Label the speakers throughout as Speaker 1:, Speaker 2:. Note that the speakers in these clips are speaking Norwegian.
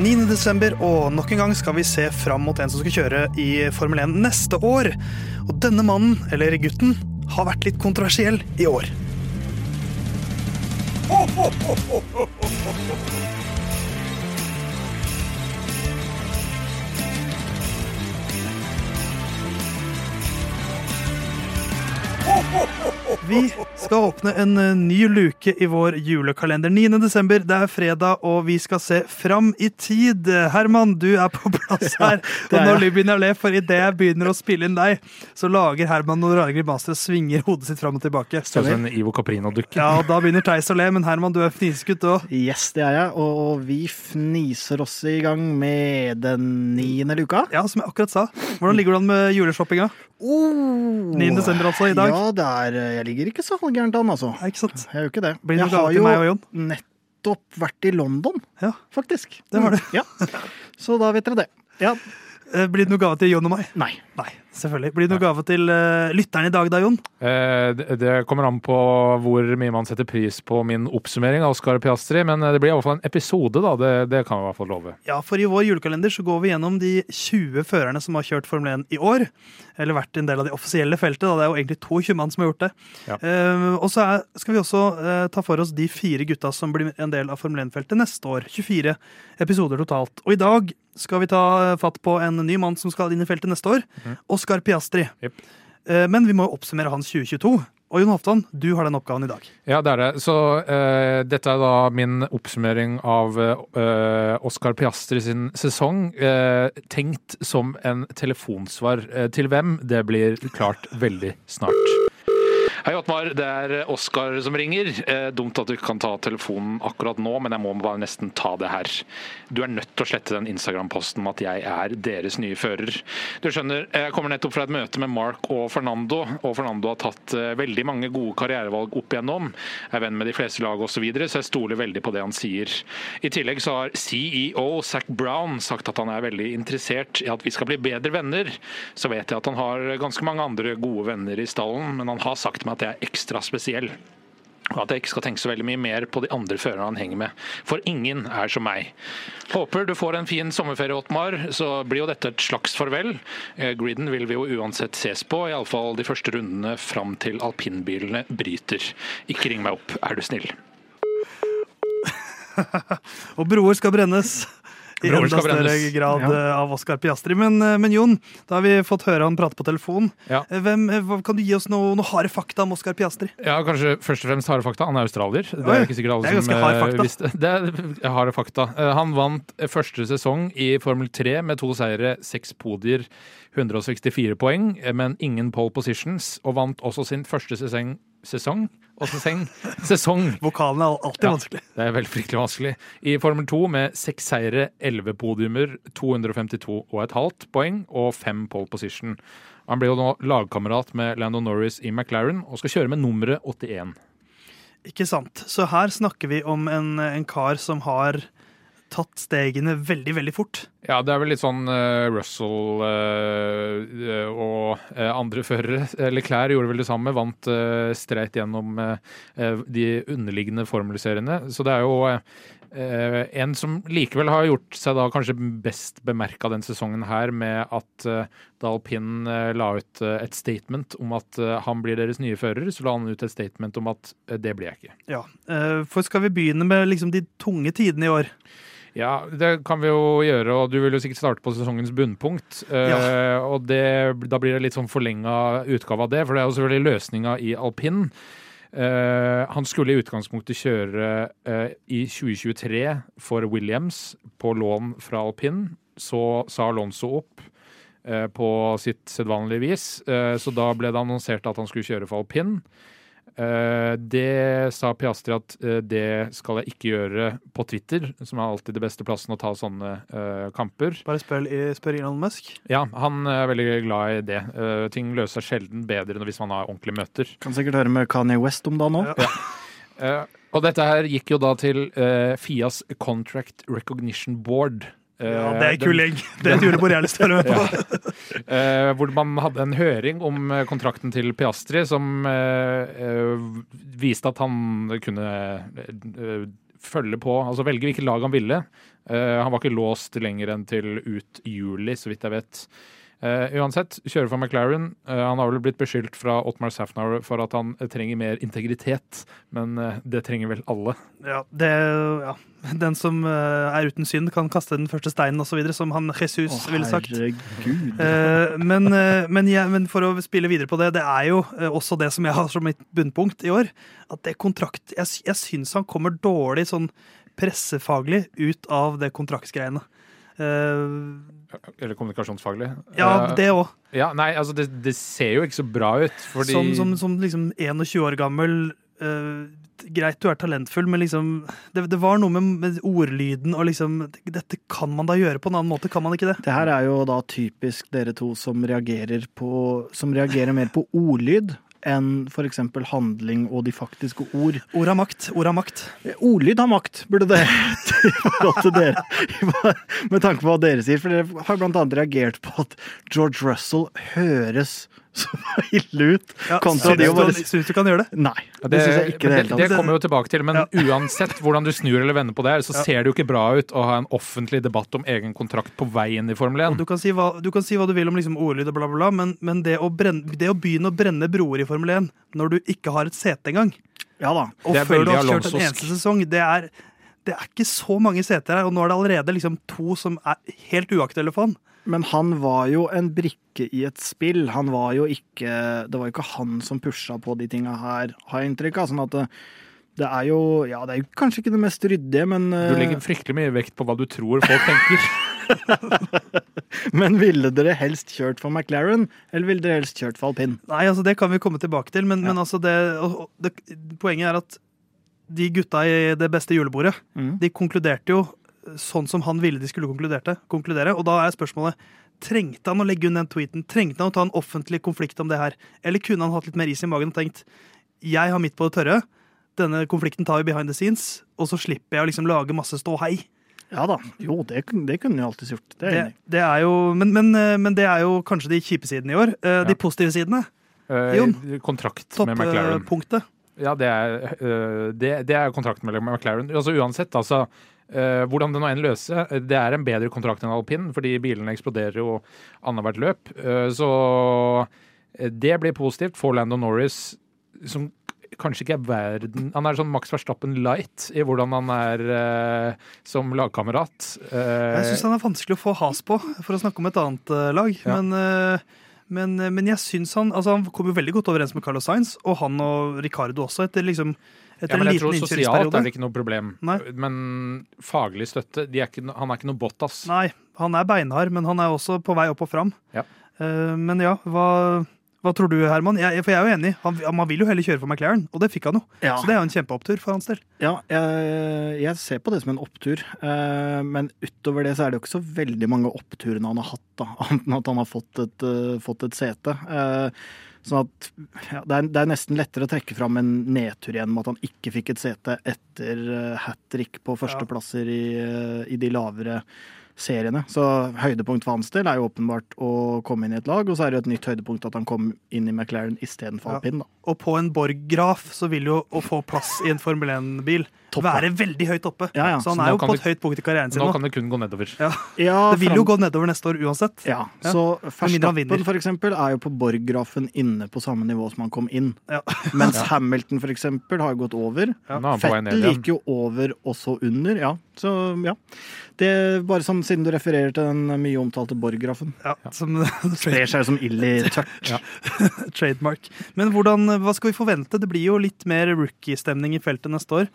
Speaker 1: 9. desember, og nok en gang skal vi se fram mot en som skal kjøre i Formel 1 neste år. Og denne mannen, eller gutten, har vært litt kontroversiell i år. Vi skal åpne en eh, ny luke i vår julekalender 9. desember. Det er fredag, og vi skal se fram i tid. Herman, du er på plass her.
Speaker 2: det er
Speaker 1: og når
Speaker 2: jeg.
Speaker 1: begynner å le, for idet jeg begynner å spille inn deg, så lager Herman noen rare grimaser og svinger hodet sitt fram og tilbake.
Speaker 3: Som en Ivo Caprino-dukke.
Speaker 1: Ja, og Da begynner Theis å le, men Herman, du er fnisekutt òg.
Speaker 2: Yes, det er jeg, og vi fniser oss i gang med den niende luka.
Speaker 1: Ja, som jeg akkurat sa. Hvordan ligger du an med juleshoppinga?
Speaker 2: Oh.
Speaker 1: 9. desember, altså, i dag.
Speaker 2: Ja, det er, jeg ligger ikke så gærent an, altså.
Speaker 1: Nei, ikke sant?
Speaker 2: Jeg gjør ikke det.
Speaker 1: Blir det
Speaker 2: jeg har jo
Speaker 1: meg og Jon?
Speaker 2: nettopp vært i London,
Speaker 1: Ja.
Speaker 2: faktisk.
Speaker 1: Det har du.
Speaker 2: Ja. Så da vet dere det. Ja.
Speaker 1: Eh, Blir det noe gave til Jon og meg?
Speaker 2: Nei.
Speaker 1: Nei, selvfølgelig. Blir det noe gave til uh, lytteren i dag da, Jon?
Speaker 3: Eh, det- Det kommer an på hvor mye man setter pris på min oppsummering av Oscar Piastri, men eh, det blir i hvert fall en episode, da. Det, det kan vi i hvert fall love.
Speaker 1: Ja, for i vår julekalender så går vi gjennom de 20 førerne som har kjørt Formel 1 i år. Eller vært en del av det offisielle feltet. Da. Det er jo egentlig 22 mann som har gjort det.
Speaker 3: Ja.
Speaker 1: Eh, og så er, skal vi også eh, ta for oss de fire gutta som blir en del av Formel 1-feltet neste år. 24 episoder totalt. Og i dag skal vi ta eh, fatt på en ny mann som skal inn i feltet neste år. Oscar Piastri.
Speaker 3: Yep.
Speaker 1: Eh, men vi må oppsummere hans 2022. Og Jon Hoftan, du har den oppgaven i dag.
Speaker 3: Ja, det er det. Så uh, dette er da min oppsummering av uh, Oscar Piastri sin sesong. Uh, tenkt som en telefonsvar til hvem? Det blir klart veldig snart. Hei, Ottmar. Det er Oskar som ringer. Eh, dumt at du ikke kan ta telefonen akkurat nå, men jeg må bare nesten ta det her. Du er nødt til å slette den Instagram-posten om at jeg er deres nye fører. Du skjønner, jeg kommer nettopp fra et møte med Mark og Fernando, og Fernando har tatt eh, veldig mange gode karrierevalg opp igjennom. Jeg Er venn med de fleste lag osv., så, videre, så jeg stoler veldig på det han sier. I tillegg så har CEO Zac Brown sagt at han er veldig interessert i at vi skal bli bedre venner. Så vet jeg at han har ganske mange andre gode venner i stallen, men han har sagt meg at jeg er ekstra spesiell. Og at jeg ikke skal tenke så veldig mye mer på de andre førerne han henger med. For ingen er som meg. Håper du får en fin sommerferie, Otmar. Så blir jo dette et slags farvel. Eh, Griden vil vi jo uansett ses på, iallfall de første rundene fram til alpinbilene bryter. Ikke ring meg opp, er du snill.
Speaker 1: Og broer skal brennes. I enda større grad
Speaker 2: Ja.
Speaker 1: eh, av Oscar Piastri. Men, eh, men Jon, da har vi fått høre han prate på telefon.
Speaker 3: Ja.
Speaker 1: Eh, Hvem, kan du gi oss noe, noe harde fakta om Oscar Piastri?
Speaker 3: Ja, kanskje først og fremst harde fakta. Han er australier. Det er ikke sikkert alle som
Speaker 1: fakta.
Speaker 3: visste. Det er harde fakta. Han vant første sesong i Formel 3 med to seire, seks podier, 164 poeng, men ingen pole positions, og vant også sin første sesong Sesong? Og sesong? Sesong!
Speaker 1: Vokalen er alltid
Speaker 3: Ja.
Speaker 1: vanskelig.
Speaker 3: Det er veldig fryktelig vanskelig. I Formel 2 med seks seire, elleve podiumer, 252,5 poeng og fem pole position. Han blir jo nå lagkamerat med Lando Norris i McLaren og skal kjøre med nummeret 81.
Speaker 1: Ikke sant. Så her snakker vi om en, en kar som har tatt stegene veldig, veldig fort.
Speaker 3: Ja, det er vel litt sånn eh, Russell eh, og eh, andre førere. eller Klær, gjorde vel det samme, vant streit gjennom de underliggende formelseriene. Så det er jo Uh, en som likevel har gjort seg da kanskje best bemerka den sesongen her, med at uh, da alpin uh, la ut et statement om at han blir deres nye fører, så la han ut et statement om at det blir jeg ikke.
Speaker 1: Ja. For skal vi begynne med liksom de tunge tidene i år?
Speaker 3: Ja, det kan vi jo gjøre, og du vil jo sikkert starte på sesongens bunnpunkt. Eh, og det, da blir det litt sånn forlenga utgave av det, for det er jo selvfølgelig løsninga i alpin. Uh, han skulle i utgangspunktet kjøre uh, i 2023 for Williams på lån fra alpin. Så sa Alonso opp på sitt sedvanlige vis, så da ble det annonsert at han skulle kjøre for alpin. Eh, det sa Piastri at eh, det skal jeg ikke gjøre på Twitter, som er alltid det beste plassen å ta sånne eh, kamper.
Speaker 1: Bare spør, spør Elon Musk.
Speaker 3: Ja, han er veldig glad i det. Eh, ting løser seg sjelden bedre enn hvis man har ordentlige møter.
Speaker 2: Kan sikkert høre med Kanye West om det nå.
Speaker 1: Ja.
Speaker 3: Eh, og dette her gikk jo da til Fias Contract Recognition Board. Eh,
Speaker 1: Ja, det er gjeng. Det er et julebord jeg har lyst til å være på.
Speaker 3: Eh, hvor man hadde en høring om eh, kontrakten til Piastri, som eh, eh, viste at han kunne eh, følge på, altså velge hvilket lag han ville. Eh, han var ikke låst lenger enn til ut juli, så vidt jeg vet. Uh, uansett, kjører for McLaren. Uh, han har vel blitt beskyldt fra Otmar Safnauer for at han uh, trenger mer integritet, men det trenger vel alle.
Speaker 1: Ja, det, ja. Den som er uten synd, kan kaste den første steinen osv., som han Jesus oh, ville sagt. Men, men, ja, men, for å spille videre på det, det er jo også det som jeg har som mitt bunnpunkt i år. At det kontrakt Jeg, jeg syns han kommer dårlig sånn pressefaglig ut av det kontraktsgreiene.
Speaker 3: Eller kommunikasjonsfaglig.
Speaker 1: Ja, eh, det òg.
Speaker 3: Ja, nei, altså det, det, ser jo ikke så bra ut. Fordi...
Speaker 1: Som, som, som liksom 21 år gammel uh, Greit du er talentfull, men liksom det, det var noe med, med, ordlyden og liksom Dette kan man da gjøre på en annen måte, kan man ikke det?
Speaker 2: Det her er jo da typisk dere to som reagerer på Som reagerer mer på ordlyd enn f.eks. handling og de faktiske ord.
Speaker 1: Ord har makt. Ord har makt.
Speaker 2: Ordlyd har makt, burde det. Med tanke på hva dere sier. For dere har annet reagert på at George Russell høres så ille ut.
Speaker 1: Ja, kontra de bare... Syns du kan gjøre det?
Speaker 2: Nei. det, det syns jeg ikke
Speaker 3: det, det, det kommer jo tilbake til, men ja. uansett hvordan du snur eller vender på det, så ja. ser det jo ikke bra ut å ha en offentlig debatt om egen kontrakt på veien i Formel 1.
Speaker 1: Du kan, si hva, du kan si hva du vil om liksom ordlyd og bla, bla, bla, men, men det, å brenne, det, å begynne å brenne broer i Formel 1 når du ikke har et sete engang,
Speaker 2: ja da.
Speaker 1: og før du har kjørt en eneste sesong, det er, det er ikke så mange seter her, og nå er det allerede liksom to som er helt uaktuelle for han.
Speaker 2: Men han var jo en brikke i et spill. Han var jo ikke Det var jo ikke han som pusha på de tinga her, har jeg inntrykk av. Sånn at det, det, er jo Ja, det er jo kanskje ikke det mest ryddige, men
Speaker 3: Du legger eh, fryktelig mye vekt på hva du tror folk tenker.
Speaker 2: men ville dere helst kjørt for McLaren, eller ville dere helst kjørt for alpin?
Speaker 1: Nei, altså det kan vi komme tilbake til, men, ja. men altså det, det, Poenget er at de gutta i det beste julebordet, mm. de konkluderte jo sånn som han ville de skulle konkludere. Og da er spørsmålet Trengte han å legge unn den tweeten? Trengte han å ta en offentlig konflikt om det her? Eller kunne han hatt litt mer is i magen og tenkt jeg har midt på det tørre, denne konflikten tar vi behind the scenes, og så slipper jeg å liksom lage masse ståhei.
Speaker 2: Ja da. Jo, det, det kunne jeg alltids gjort. Det er,
Speaker 1: det, det er jo, men, men, eh, men, det er jo kanskje de kjipe sidene i år. De ja. De positive sidene.
Speaker 3: Eh, Jon? Kontrakt med McLaren.
Speaker 1: Toppunktet.
Speaker 3: Ja, det er, det, det er kontrakt med McLaren. Altså Uansett, altså. Uh, hvordan det nå enn løser Det er en bedre kontrakt enn alpin, fordi bilene eksploderer jo annethvert løp. Uh, så eh, det blir positivt. For Lando Norris, som kanskje ikke er verden Han er sånn Max Verstappen light i hvordan han er eh, som lagkamerat.
Speaker 1: jeg syns han er vanskelig å få has på, for å snakke om et annet lag. Ja. Men men, men, jeg synes han altså han kom jo veldig godt overens med Carlos Sainz, og han og Ricardo også, etter liksom
Speaker 3: etter ja, men jeg tror Sosialt er det ikke noe problem, Nei. men faglig støtte er ikke, Han er ikke noe Bottas.
Speaker 1: Nei, han er beinhard, men han er også på vei opp og fram. Ja. Uh, men ja, hva, hva, tror du, Herman? Jeg, for jeg er jo enig. Han, man vil jo heller kjøre for McLaren, og det fikk han jo. Ja. Så det er jo en kjempeopptur for hans del.
Speaker 2: Ja, jeg, jeg, ser på det som en opptur. Uh, men utover det så er det jo ikke så veldig mange oppturene han har hatt, da, annet enn at han har fått et, uh, fått et sete. Uh, Sånn at ja, det, er, det, er, nesten lettere å trekke fram en nedtur igjen med at han ikke fikk et sete etter uh, hat trick på førsteplasser ja. i, uh, i de lavere seriene. Så høydepunkt for hans del er jo åpenbart å komme inn i et lag, og så er det jo et nytt høydepunkt at han kom inn i McLaren istedenfor ja. alpin. da.
Speaker 1: Og på en Borg-graf så vil jo å få plass i en Formel 1-bil være veldig høyt oppe.
Speaker 2: Ja, ja.
Speaker 1: Så han så er jo på et høyt punkt i karrieren sin
Speaker 3: nå. Nå kan det kun gå nedover.
Speaker 1: Ja. det vil jo gå nedover neste år uansett.
Speaker 2: Ja, Så Verstappen for eksempel er jo på Borg-grafen inne på samme nivå som han kom inn. Mens Hamilton for eksempel har gått over. Fettel gikk jo over og så under. Ja, så ja. Det er bare sånn siden du refererer til den mye omtalte Borg-grafen.
Speaker 1: Ja, som
Speaker 2: Sprer seg som ild i tørt. ja.
Speaker 1: Trademark. Men hvordan, hva skal vi forvente? Det blir jo litt mer rookie-stemning i feltet neste år.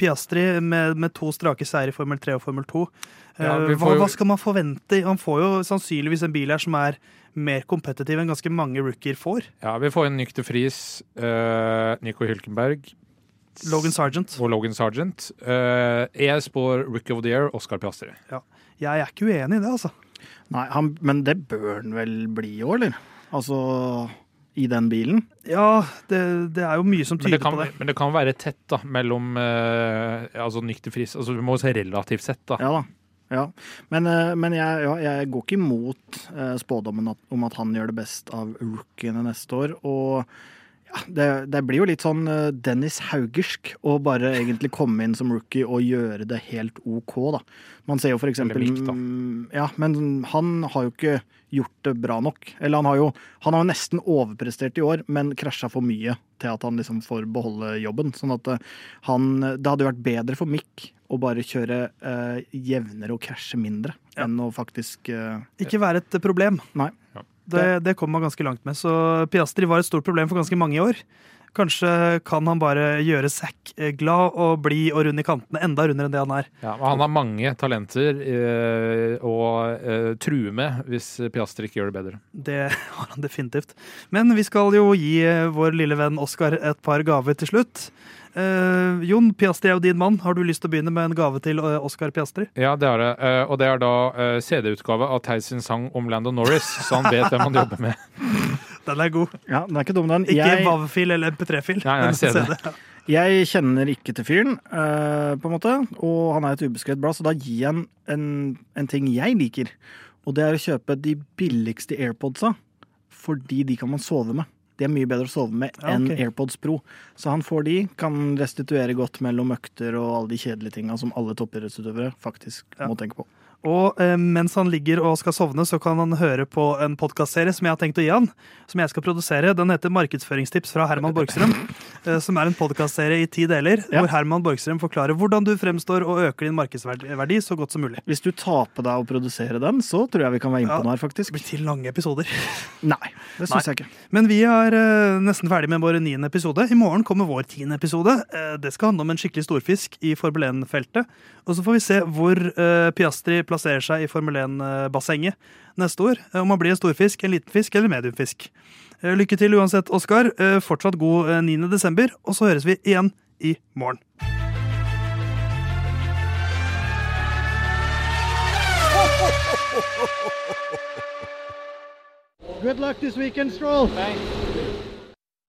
Speaker 1: Piastri med, med to strake seire i Formel 3 og Formel 2. Ja, eh, hva, hva, skal man forvente? Han får jo sannsynligvis en bil her som er mer kompetitiv enn ganske mange rookier får.
Speaker 3: Ja, vi får en Nykter Friis, uh, Nico Hylkenberg,
Speaker 1: Logan Sergeant.
Speaker 3: Og Logan Sargent. Uh, jeg spår Rookie of the Year, Oscar Piastri.
Speaker 1: Ja. Jeg er ikke uenig i det, altså.
Speaker 2: Nei, han, Men det bør han vel bli i år, eller? Altså i den bilen?
Speaker 1: Ja, det, det, er jo mye som tyder
Speaker 3: kan,
Speaker 1: på det.
Speaker 3: Men det kan være tett da, mellom uh, altså nykter frisk altså Vi må se relativt sett, da.
Speaker 2: Ja da. Ja. Men, uh, men jeg, ja, jeg, går ikke imot uh, spådommen at, om at han gjør det best av rookiene neste år. Og det, det blir jo litt sånn eh, Dennis Haugersk å bare egentlig komme inn som rookie og gjøre det helt OK, da. Man ser jo for eksempel
Speaker 3: Eller Mick, da.
Speaker 2: mm, Ja, men han har jo ikke gjort det bra nok. Eller han har jo han har nesten overprestert i år, men krasja for mye til at han liksom får beholde jobben. Sånn at eh, han Det hadde jo vært bedre for Mick å bare kjøre eh, jevnere og krasje mindre,
Speaker 1: Ja.
Speaker 2: enn å faktisk eh,
Speaker 1: Ikke være et problem.
Speaker 2: Nei.
Speaker 1: Det, det kom man ganske langt med. Så Piastri var et stort problem for ganske mange i år. Kanskje kan han bare gjøre Zack eh, glad og bli og rund i kantene, enda rundere enn det han er.
Speaker 3: Ja, han har mange talenter eh, å eh, true med hvis Piastri ikke gjør det bedre.
Speaker 1: Det har han definitivt. Men vi skal jo gi eh, vår lille venn Oskar et par gaver til slutt. Eh, Jon, Piastri er jo din mann. Har du lyst til å begynne med en gave til Oscar Oskar Piastri?
Speaker 3: Ja, det har jeg. Uh, og det er da uh, CD-utgave av Theis sin sang om Lando Norris, så han vet hvem han jobber med.
Speaker 1: Den er god.
Speaker 2: Ja, den er ikke dum, den.
Speaker 1: Ikke
Speaker 2: Jeg-
Speaker 1: WAV-fil eller MP3-fil.
Speaker 3: Nei, nei,
Speaker 1: CD.
Speaker 3: CD.
Speaker 2: Jeg kjenner ikke til fyren, eh, på en måte, og han er et ubeskrevet blad, så da gir jeg en, en, en ting jeg liker. Og det er å kjøpe de billigste AirPodsa, fordi de kan man sove med. De er mye bedre å sove med enn
Speaker 1: okay.
Speaker 2: AirPods Pro. Så han får de, kan restituere godt mellom økter og alle de kjedelige tinga som alle toppidrettsutøvere faktisk
Speaker 1: Ja.
Speaker 2: må tenke på.
Speaker 1: Og eh, mens han ligger og skal sovne, så kan han høre på en podkastserie som jeg har tenkt å gi han. Som jeg skal produsere. Den heter Markedsføringstips fra Herman Borgstrøm. eh, som er en podkastserie i ti deler,
Speaker 2: Ja.
Speaker 1: hvor Herman Borgstrøm forklarer hvordan du fremstår og øker din markedsverdi så godt som mulig.
Speaker 2: Hvis du tar på deg å produsere den, så tror jeg vi kan være innpå
Speaker 1: Ja.
Speaker 2: den her,
Speaker 1: Det blir til lange episoder.
Speaker 2: Nei, det syns jeg ikke.
Speaker 1: Men vi er eh, nesten ferdig med vår niende episode. I morgen kommer vår tiende episode. Eh, det skal handle om en skikkelig storfisk i Formel 1-feltet. Og så får vi se hvor eh, Piastri plasserer seg i Formel 1-bassenget neste år. Eh, om han blir en storfisk, en liten fisk eller mediumfisk. Eh, lykke til uansett, Oskar. Eh, fortsatt god eh, 9. desember, og så høres vi igjen i morgen.
Speaker 2: Good luck this weekend, Stroll.
Speaker 3: Thanks.